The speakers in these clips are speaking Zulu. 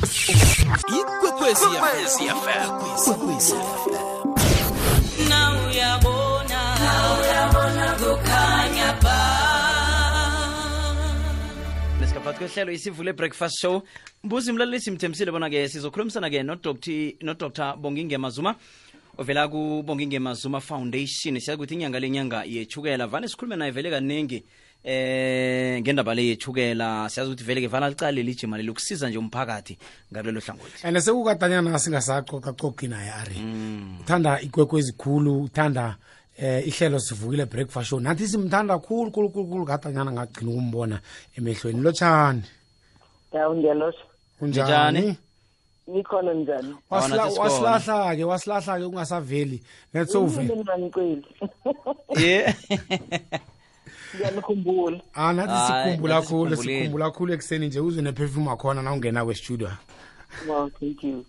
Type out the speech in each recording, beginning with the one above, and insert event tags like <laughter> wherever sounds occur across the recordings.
Ikwekwezi kwehlelo isivule breakfast show. Mbuzi mlalisi mthemsile bona ke sizokhulumisana ke no Dr. no Dr. Mazuma ovela kubongingemazuma mazuma foundation siyakuthi inyanga lenyanga yechukela vane sikhulume naye vele kaningi eh ngendaba le yechukela siyazi ukuthi vele ke vana licale lijima leli ukusiza nje umphakathi ngalelo hlangothi. And sekukatanyana singasacocacoki naye ari. Uthanda ikwekwe ezikhulu uthanda eh ihlelo sivukile breakfast show. Nathi simthanda khulu khulu khulu khulu katanyana ngagcina ukumbona emehlweni. Lotshani. Kunjani Njani? nikhona njani? Awona Wasila- sisikhona. wasilahla-ke wasilahla-ke ungasaveli. Netsove ngimaniceli ye <laughs> <laughs> ngiyanikhumbula ah nathi Hayi, sikhumbula nathi khulu sikhumbulile. sikhumbula khulu ekuseni nje uzwe neperfume akhona na ungena kwestudio wow thank you.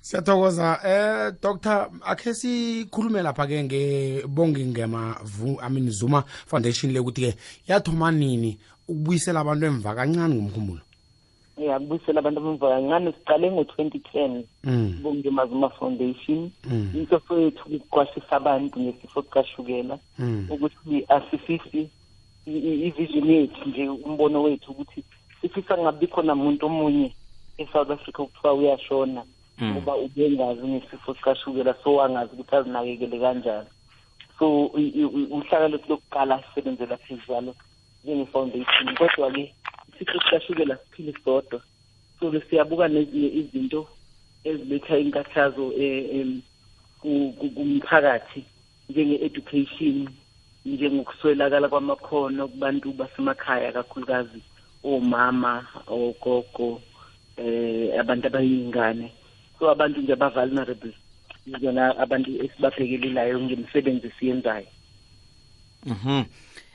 Siyathokoza. Eh dr akhe sikhulume lapha-ke ngebongingema Vu- I mean zuma foundation le ukuthi-ke yathoma nini ukubuyisela abantu emva kancane ngomkhumbulo? Ya kubuyisela abantu abemva kancane siqale ngo-twenty ten Mm. bongimazuma foundation Mm. inhloko yethu ukuqwashisa abantu ngesifo sikashukela Mm. ukuthi asifisi i- i- ivision yethu nje umbono wethu ukuthi sifisa kungabi khona muntu omunye e-south africa kuthiwa uyashona ngoba ubengazi ngesifo sikashukela so wangazi ukuthi azinakekele kanjani so i- i- i- uhlaka lethu lokuqala sisebenzela phezulu njenge-foundation kodwa-ke isifo sikashukela siphile sodwa so siyabuka nezinye izinto eziletha inkathazo eh, em, ku- ku- kumphakathi njenge-education njengokuswelakala kwamakhono kubantu basemakhaya kakhulukazi omama ogogo eh abantu abayingane. So abantu nje aba-vulnerable yizona abantu esibabhekelelayo ngemisebenzi esiyenzayo. Mhm.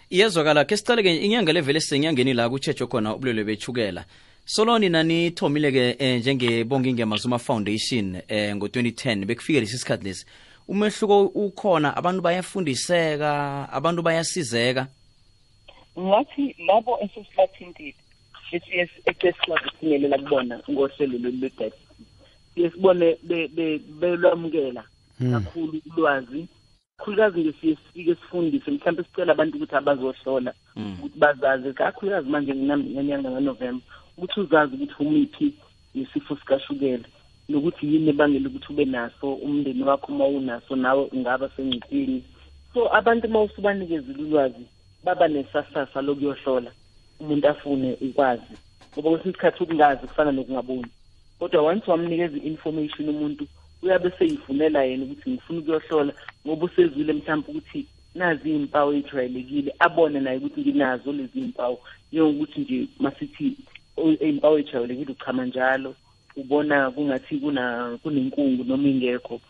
Iyezwakala ke sicale-ke inyanga levele sisenyangeni la kutshejo khona ubulwele bechukela soloni nanithomile-ke eh, njengebongingema zuma foundation eh, ngo-2010 bekufike lesi sikhathi lesi umehluko ukhona abantu bayafundiseka abantu bayasizeka? Ngathi labo esesibathintile esiye ecesikwazi ukufinyelela kubona ngohlelo lolu lwe-diabetes siye sibone be- be- belwamukela kakhulu ulwazi khulukazi nje siye sifike sifundise mhlawumbe sicela abantu ukuthi abazohlola ukuthi bazazi kakhulukazi manje ngenyanga kanovemba ukuthi uzazi ukuthi umiphi nesifo sikashukela nokuthi yini ebangela ukuthi ube naso umndeni wakho uma unaso nawe ungaba sengcupheni. So abantu uma usubanikezile ulwazi baba nesasasa lokuyohlola umuntu afune ukwazi. Ngoba kwesinye isikhathi ukungazi kufana nokungaboni. Kodwa once wamnikeza i-information umuntu uyabe seyifunela yena ukuthi ngifuna ukuyohlola ngoba usezwile mhlawumbe ukuthi nazi iy'mpawu ey'jwayelekile abone naye ukuthi nginazo lezi iy'mpawu njengokuthi nje masithi o- iy'mpawu ey'jwayelekile uchama njalo ubona kungathi kuna kunenkungu noma ingekho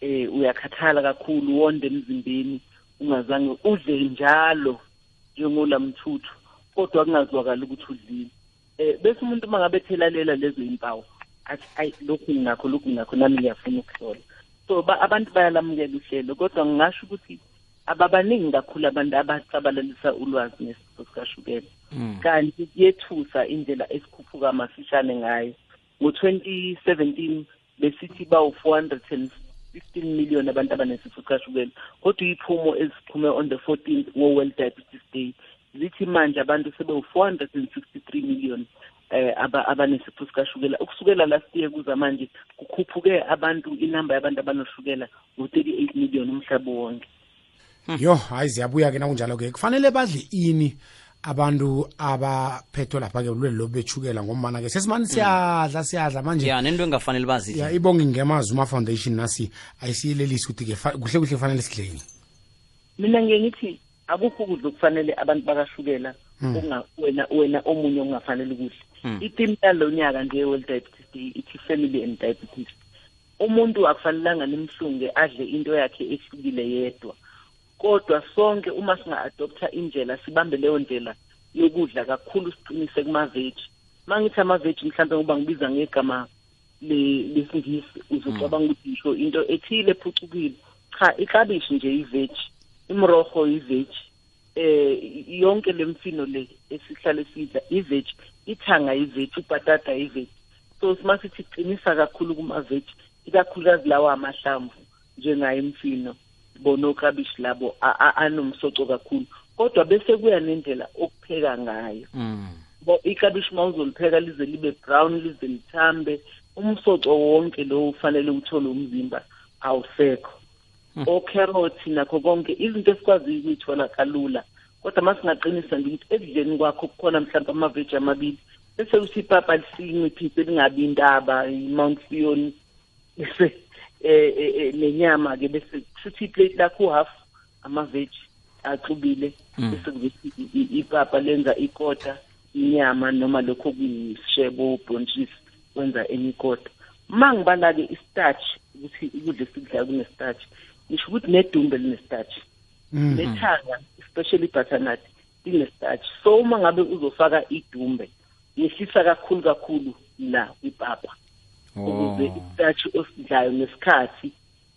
eh uyakhathala kakhulu wonde emzimbeni ungazange udle njalo njengolamthuthu kodwa kungazwakali ukuthi udlile. Eh bese umuntu mangabe thelalela lezo impawu athi ayi lokhu ngakho lokhu ngakho nami ngiyafuna ukuhlola so ba, abantu bayalamukela uhlelo kodwa ngingasho ukuthi ababaningi kakhulu abantu abasabalalisa ulwazi ngesifo sikashukela. Kanti kuyethusa indlela esikhuphuka masishane ngayo. Ngo-2017 besithi bawu-415 million abantu abanesifo sikashukela kodwa iy'phumo eziphume on the 14th wo-world diabetes day zithi manje abantu sebewu-463 million. Eh aba- abanesifo sikashukela. Ukusukela last year kuza manje kukhuphuke abantu inamba yabantu abanoshukela ngo-38 million umhlaba wonke. Yo hayi ziyabuya-ke nakunjalo-ke kufanele badle ini abantu abaphethwe lapha-ke ulwele lobu bethukela ngomana-ke sesimane siyadla siyadla manje. Ya nento engafanele ya ibonge ngemazuma foundation nasi ayisiyelelisi ukuthi-ke fa- kuhle kuhle fanele sidleni. Mina ngiye ngithi akukho ukudla okufanele abantu bakashukela okunga- wena wena omunye ongafanele ukudla itimu yalo nyaka nje ye-world diabetes day ithi family and diabetes. Umuntu akufanelanga nimhlunge adle into yakhe ehlukile yedwa. Kodwa sonke uma singa-adoptha indlela sibambe leyo ndlela yokudla kakhulu siqinise kumaveji ma ngithi amaveji mhlawumbe ngoba ngibiza ngegama le- lesingisi uzocabanga ukuthi ngisho into ethile ephucukile. Cha iklabishi nje iveji imroho iveji eh yonke lemfino le esihlale sidla iveji ithanga iveji ubhatata iveji so simasithi qinisa kakhulu kumaveji ikakhulukazi lawa amahlamvu njengayo imfino bonoklabishi labo a- a- anomsoco kakhulu. Kodwa bese kuya nendlela okupheka ngayo. Mm. bo iklabishi uma uzolipheka lize libe brown lize lithambe umsoco wonke lo ufanele uthole umzimba awusekho. Okherothi nakho konke izinto esikwaziyo ukuyithola kalula. Kodwa uma singaqinisa ngithi ekudleni kwakho kukhona mhlawumbe amaveji amabili bese uthi ipapa lisinqiphise lingabi intaba i-mount sion bese eh, eh, eh, nenyama ke bese kushuthi iplate lakho half amaveji axubile bese kuzothi i- i- ipapa lenza ikota inyama noma lokho kuyisishebo bronchis wenza enikota uma ngibala-ke istarch ukuthi ukudla esikudlayo kune-starch ngisho ukuthi nedumbe line-starch Mhm. nethanga especially butternut line-starch so uma ngabe uzofaka idumbe yehlisa kakhulu kakhulu la kwipapa ukuze istarch osidlayo ngesikhathi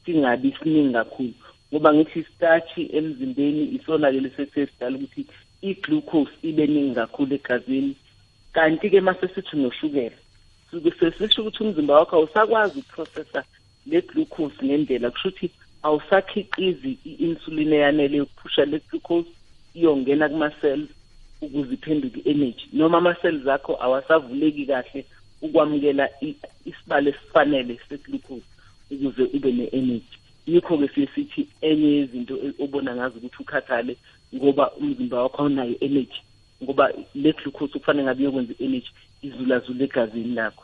singabi siningi kakhulu. Ngoba ngithi istarch emzimbeni isona-ke lesethe sidala ukuthi i-glucose ibe ningi kakhulu egazini. Kanti-ke mase sithi noshukela suke sesisho ukuthi umzimba wakho awusakwazi ukuprocessa le glucose ngendlela. Kusho ukuthi awusakhiqizi i-insulin eyanele yokuphusha le glucose iyongena kuma-cells ukuze iphenduke i-energy. Noma ama-cells akho awasavuleki kahle ukwamukela i- isibalo esifanele se-glucose ukuze ube ne-energy. Yikho-ke siye sithi enye yezinto e- obona ngazo ukuthi ukhathale ngoba umzimba wakho awunayo energy ngoba le glucose kufanele ngabe yokwenza i-energy izulazula egazini lakho.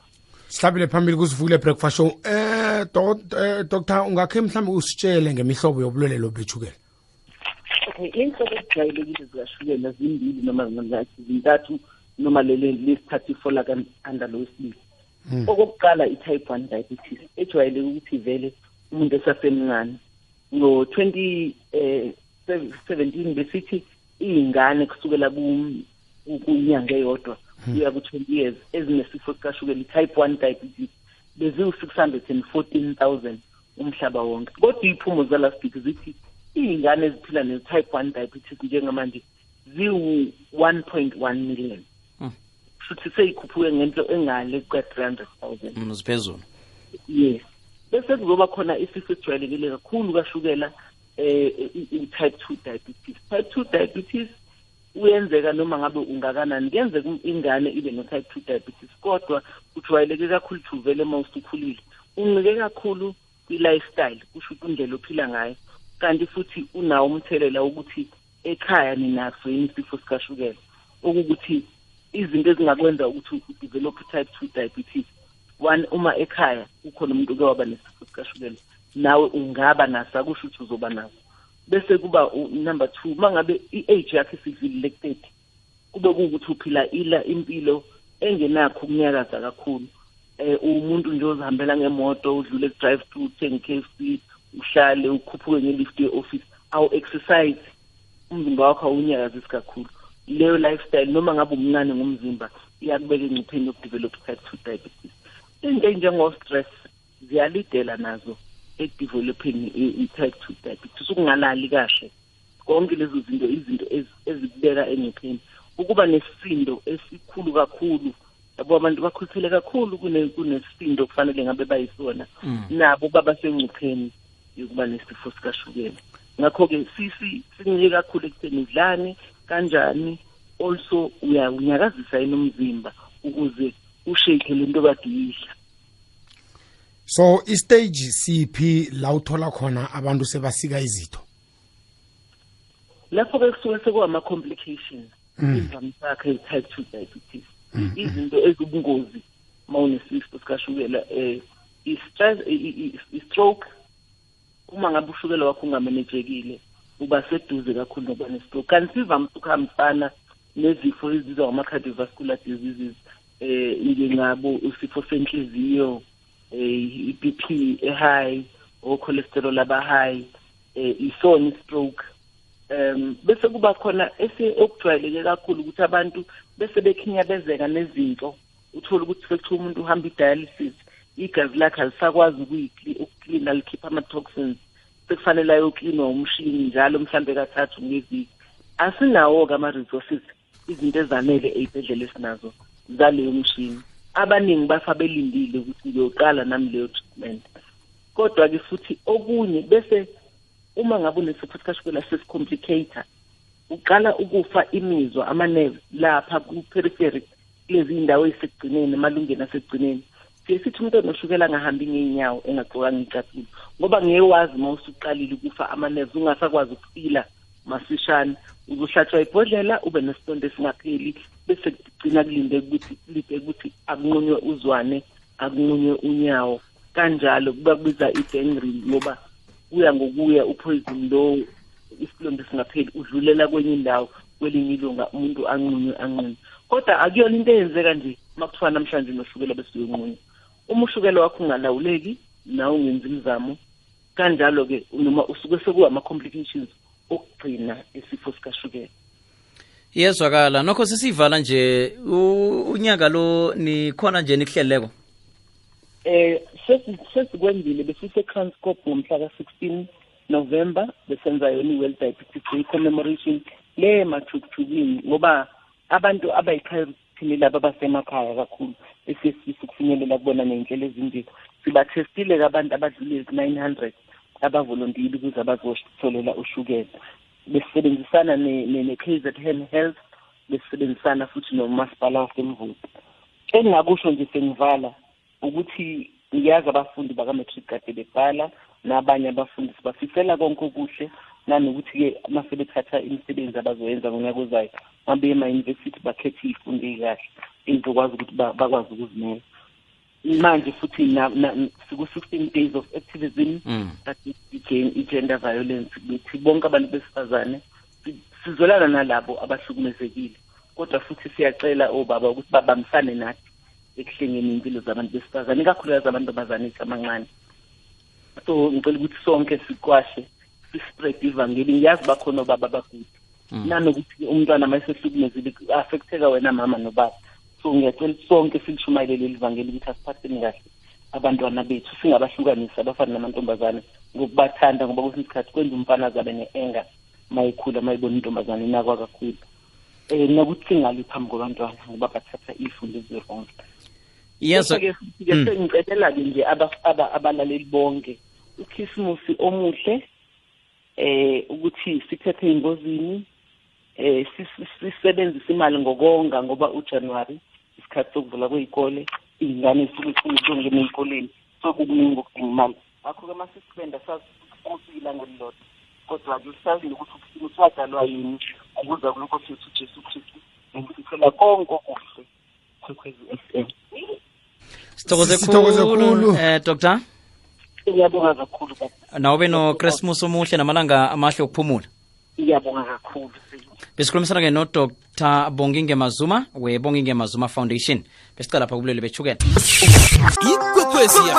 Sihlabile phambili kusivukile breakfast show. Eh doc- eh, doctor ungakhe mhlawumbe usitshele ngemihlobo yobulwele lobethukela okay iy'nhlobo ezijwayelekile zikashukela zimbili noma zingathi zintathu noma lele lesithathu ifola under lo wesibili okokuqala i-type one diabetes ejwayeleke ukuthi vele umuntu esasemncane. Ngo-twenty um seventeen besithi iy'ngane kusukela ku- ku- kunyanga eyodwa kuya ku-twenty years ezinesifo sikashukela i-type one diabetes. Beziwu-six hundred and fourteen thousand umhlaba wonke. Kodwa iy'phumo week zithi iy'ngane eziphila ne-type one diabetes njengamanje ziwu-one point one million. Futhi seyikhuphuke ngento engale kwa-three hundred thousand. Ziphezulu yes. Bese kuzoba khona isifo esijwayelekile kakhulu kashukela i- i-type 2 diabetes. Type 2 diabetes uyenzeka noma ngabe ungakanani. Kuyenzeka um- ingane ibe no-type 2 diabetes kodwa kujwayeleke kakhulu ukuthi uvele uma usukhulile uncike kakhulu kwi-lifestyle kusho ukuthi indlela ophila ngayo. Kanti futhi unawo umthelela wokuthi ekhaya ninaso yini isifo sikashukela. Okukuthi izinto ezingakwenza ukuthi udevelop type 2 diabetes one uma ekhaya kukhona umuntu oke waba nesifo sikashukela nawe ungaba naso akusho ukuthi uzoba naso. Bese kuba number two uma ngabe i-age yakho isidlulile ku-thirty kube kuwukuthi uphila ila impilo engenakho ukunyakaza kakhulu. Eh umuntu nje ozihambela ngemoto udlule ku-drive through uthenge i-K_F_C uhlale ukhuphuke nge-lift ye-office awu-exercise umzimba wakho awunyakazisi kakhulu. Leyo lifestyle noma ngabe umncane ngomzimba iyakubeka engcupheni yokudevelop type two diabetes. Into ey'njengo-stress ziyalidela nazo ekudeveloping i- i-type two diabetes ukungalali kahle. Konke lezo zinto izinto ezi- ezikubeka engcupheni ukuba nesisindo esikhulu kakhulu yabo abantu bakhuthele kakhulu kune- kunesisindo kufanele ngabe bayisona. Nabo baba sengcupheni yokuba nesifo sikashukela. Ngakho-ke sisi sincike kakhulu ekutheni udlani kanjani. Also uya- unyakazisa yini umzimba ukuze ushake lento kade uyidla so istage siphi la uthola khona abantu sebasika izitho. Lapho-ke kusuke sekuwama-complications imvamisa yakhe i-type two diabetes. Izinto ezibungozi uma unesifo sikashukela um i-stroke. Uma ngabe ushukela wakho ungamanejekile uba seduze kakhulu nokuba ne-stroke. Kanti sivamise ukuhambisana nezifo ezibizwa ngama-cardiovascular diseases eh ngingabo isifo senhliziyo i-BP e-high o-cholesterol aba-high isona i-stroke um bese kuba khona ese okujwayeleke kakhulu ukuthi abantu bese bekhinyabezeka nezinto. Uthola ukuthi sekuthiwa umuntu uhamba i-dialysis igazi lakhe alisakwazi ukuklina likhipha ama-toxins. Sekufanele ayoklinwa umshini njalo mhlambe kathathu ngeviki asinawo-ke ama-resources izinto ezanele ey'bhedlela esinazo zaleyo mshini. Abaningi bafa belindile ukuthi ngiyoqala nami leyo treatment. Kodwa-ke futhi okunye bese uma ngabe unesifo sikashukela sesicomplicata uqala ukufa imizwa amanerve lapha ku-periphery kulezi iy'ndawo ey'sekugcineni emalungeni asekugcineni. Siye sithi umuntu onoshukela angahambi ngey'nyawo engagqokanga iy'cathulo ngoba ngeke wazi uma usuqalile ukufa amanerves ungasakwazi ukufila masishane. Uzuhlatshwa ibhodlela ube nesitondo esingapheli bese kugcina kulinde ukuthi lide ukuthi akunqunywe uzwane akunqunywe unyawo. Kanjalo kuba kubiza i-gangrene ngoba kuya ngokuya uphoyizini lo isilonda singapheli udlulela kwenye indawo kwelinye ilunga umuntu anqunywe anqunywe. Kodwa akuyona into eyenzeka nje uma kuthiwa namhlanje noshukela bese uyonqunywa. Uma ushukela wakho ungalawuleki nawe ungenzi imizamo. Kanjalo-ke noma usuke sekuwa ama-complications okugcina isifo sikashukela. Iyezwakala. Nokho sesiyivala nje u- unyaka lo nikhona nje nikuhleleleko eh sesi- sesikwenzile besise-transcorp ngomhla ka-16 november besenza yona i-world diabetes day commemoration le mathukuthukini ngoba abantu abayi-priority laba abasemakhaya kakhulu esiyesifisa ukufinyelela kubona ney'nhlelo ezinjeni sibathestile-ke abantu abadlule ezi-nine hundred abavolontile ukuze bazotholela ushukela. Besisebenzisana ne- ne- ne-KZN health besisebenzisana futhi nomasipala wasemvuti engingakusho nje sengivala ukuthi ngiyazi abafundi baka-matric kade bebhala nabanye abafundi sibafisela konke okuhle nanokuthi-ke uma sebethatha imisebenzi abazoyenza ngonyaka ozayo babe ema-yunivesithi bakhethe iy'fundo ey'kahle ey'zokwazi ukuthi ba- bakwazi ukuzimela. Manje futhi na- na- siku-sixteen days of activism Mm. kade i- i-gender violence bethi bonke abantu besifazane si- sizolana nalabo abahlukumezekile. Kodwa futhi siyacela obaba ukuthi babambisane nathi ekuhlengeni iy'mpilo zabantu besifazane ikakhulukazi amantombazane amancane. So ngicela ukuthi sonke sikwashe sispread ivangeli. Ngiyazi bakhona obaba abagude nanokuthi umntwana uma esehlukumezile affecteka wena mama nobaba. So ngiyacela ukuthi sonke silishumayele leli vangeli ukuthi asiphatheni kahle abantwana bethu singabahlukanisi abafana namantombazane ngokubathanda ngoba kwesinye isikhathi kwenza umfana azabe ne-enga uma ekhula uma ebona intombazane inakwa kakhulu. Um nokuthi singali phambi kwabantwana ngoba bathatha iyifundo ezirong iyezwa ke futhi-ke sengicelela-ke nje aba- aba- abalaleli bonke ukhisimusi omuhle eh ukuthi sithethe engozini eh sis- sisebenzise imali ngokonga ngoba uJanuary isikhathi sokuvula kwezikole ingane isuke ifuna ukungena ey'koleni so kukuningi okudinga imali ngakho-ke uma sisibenda sazi ukuthi ilanga elilodwa kodwa-ke sazi nokuthi ukhisimusi wadalwa yini ukuza kulokho sethu ujesu kristu ngisifela konke okuhle kwekhwezi f m. Sithokoze Sithokoze khulu khulu. eh dr ngiyabonga kakhulu baba. nawube nochristmas omuhle namalanga amahle okuphumula iyabonga kakhulu besikhulumisana-ke nodr. Bonginge mazuma we-bonginge mazuma foundation. Besicala pha kubulwele bechukela ikwekwezfm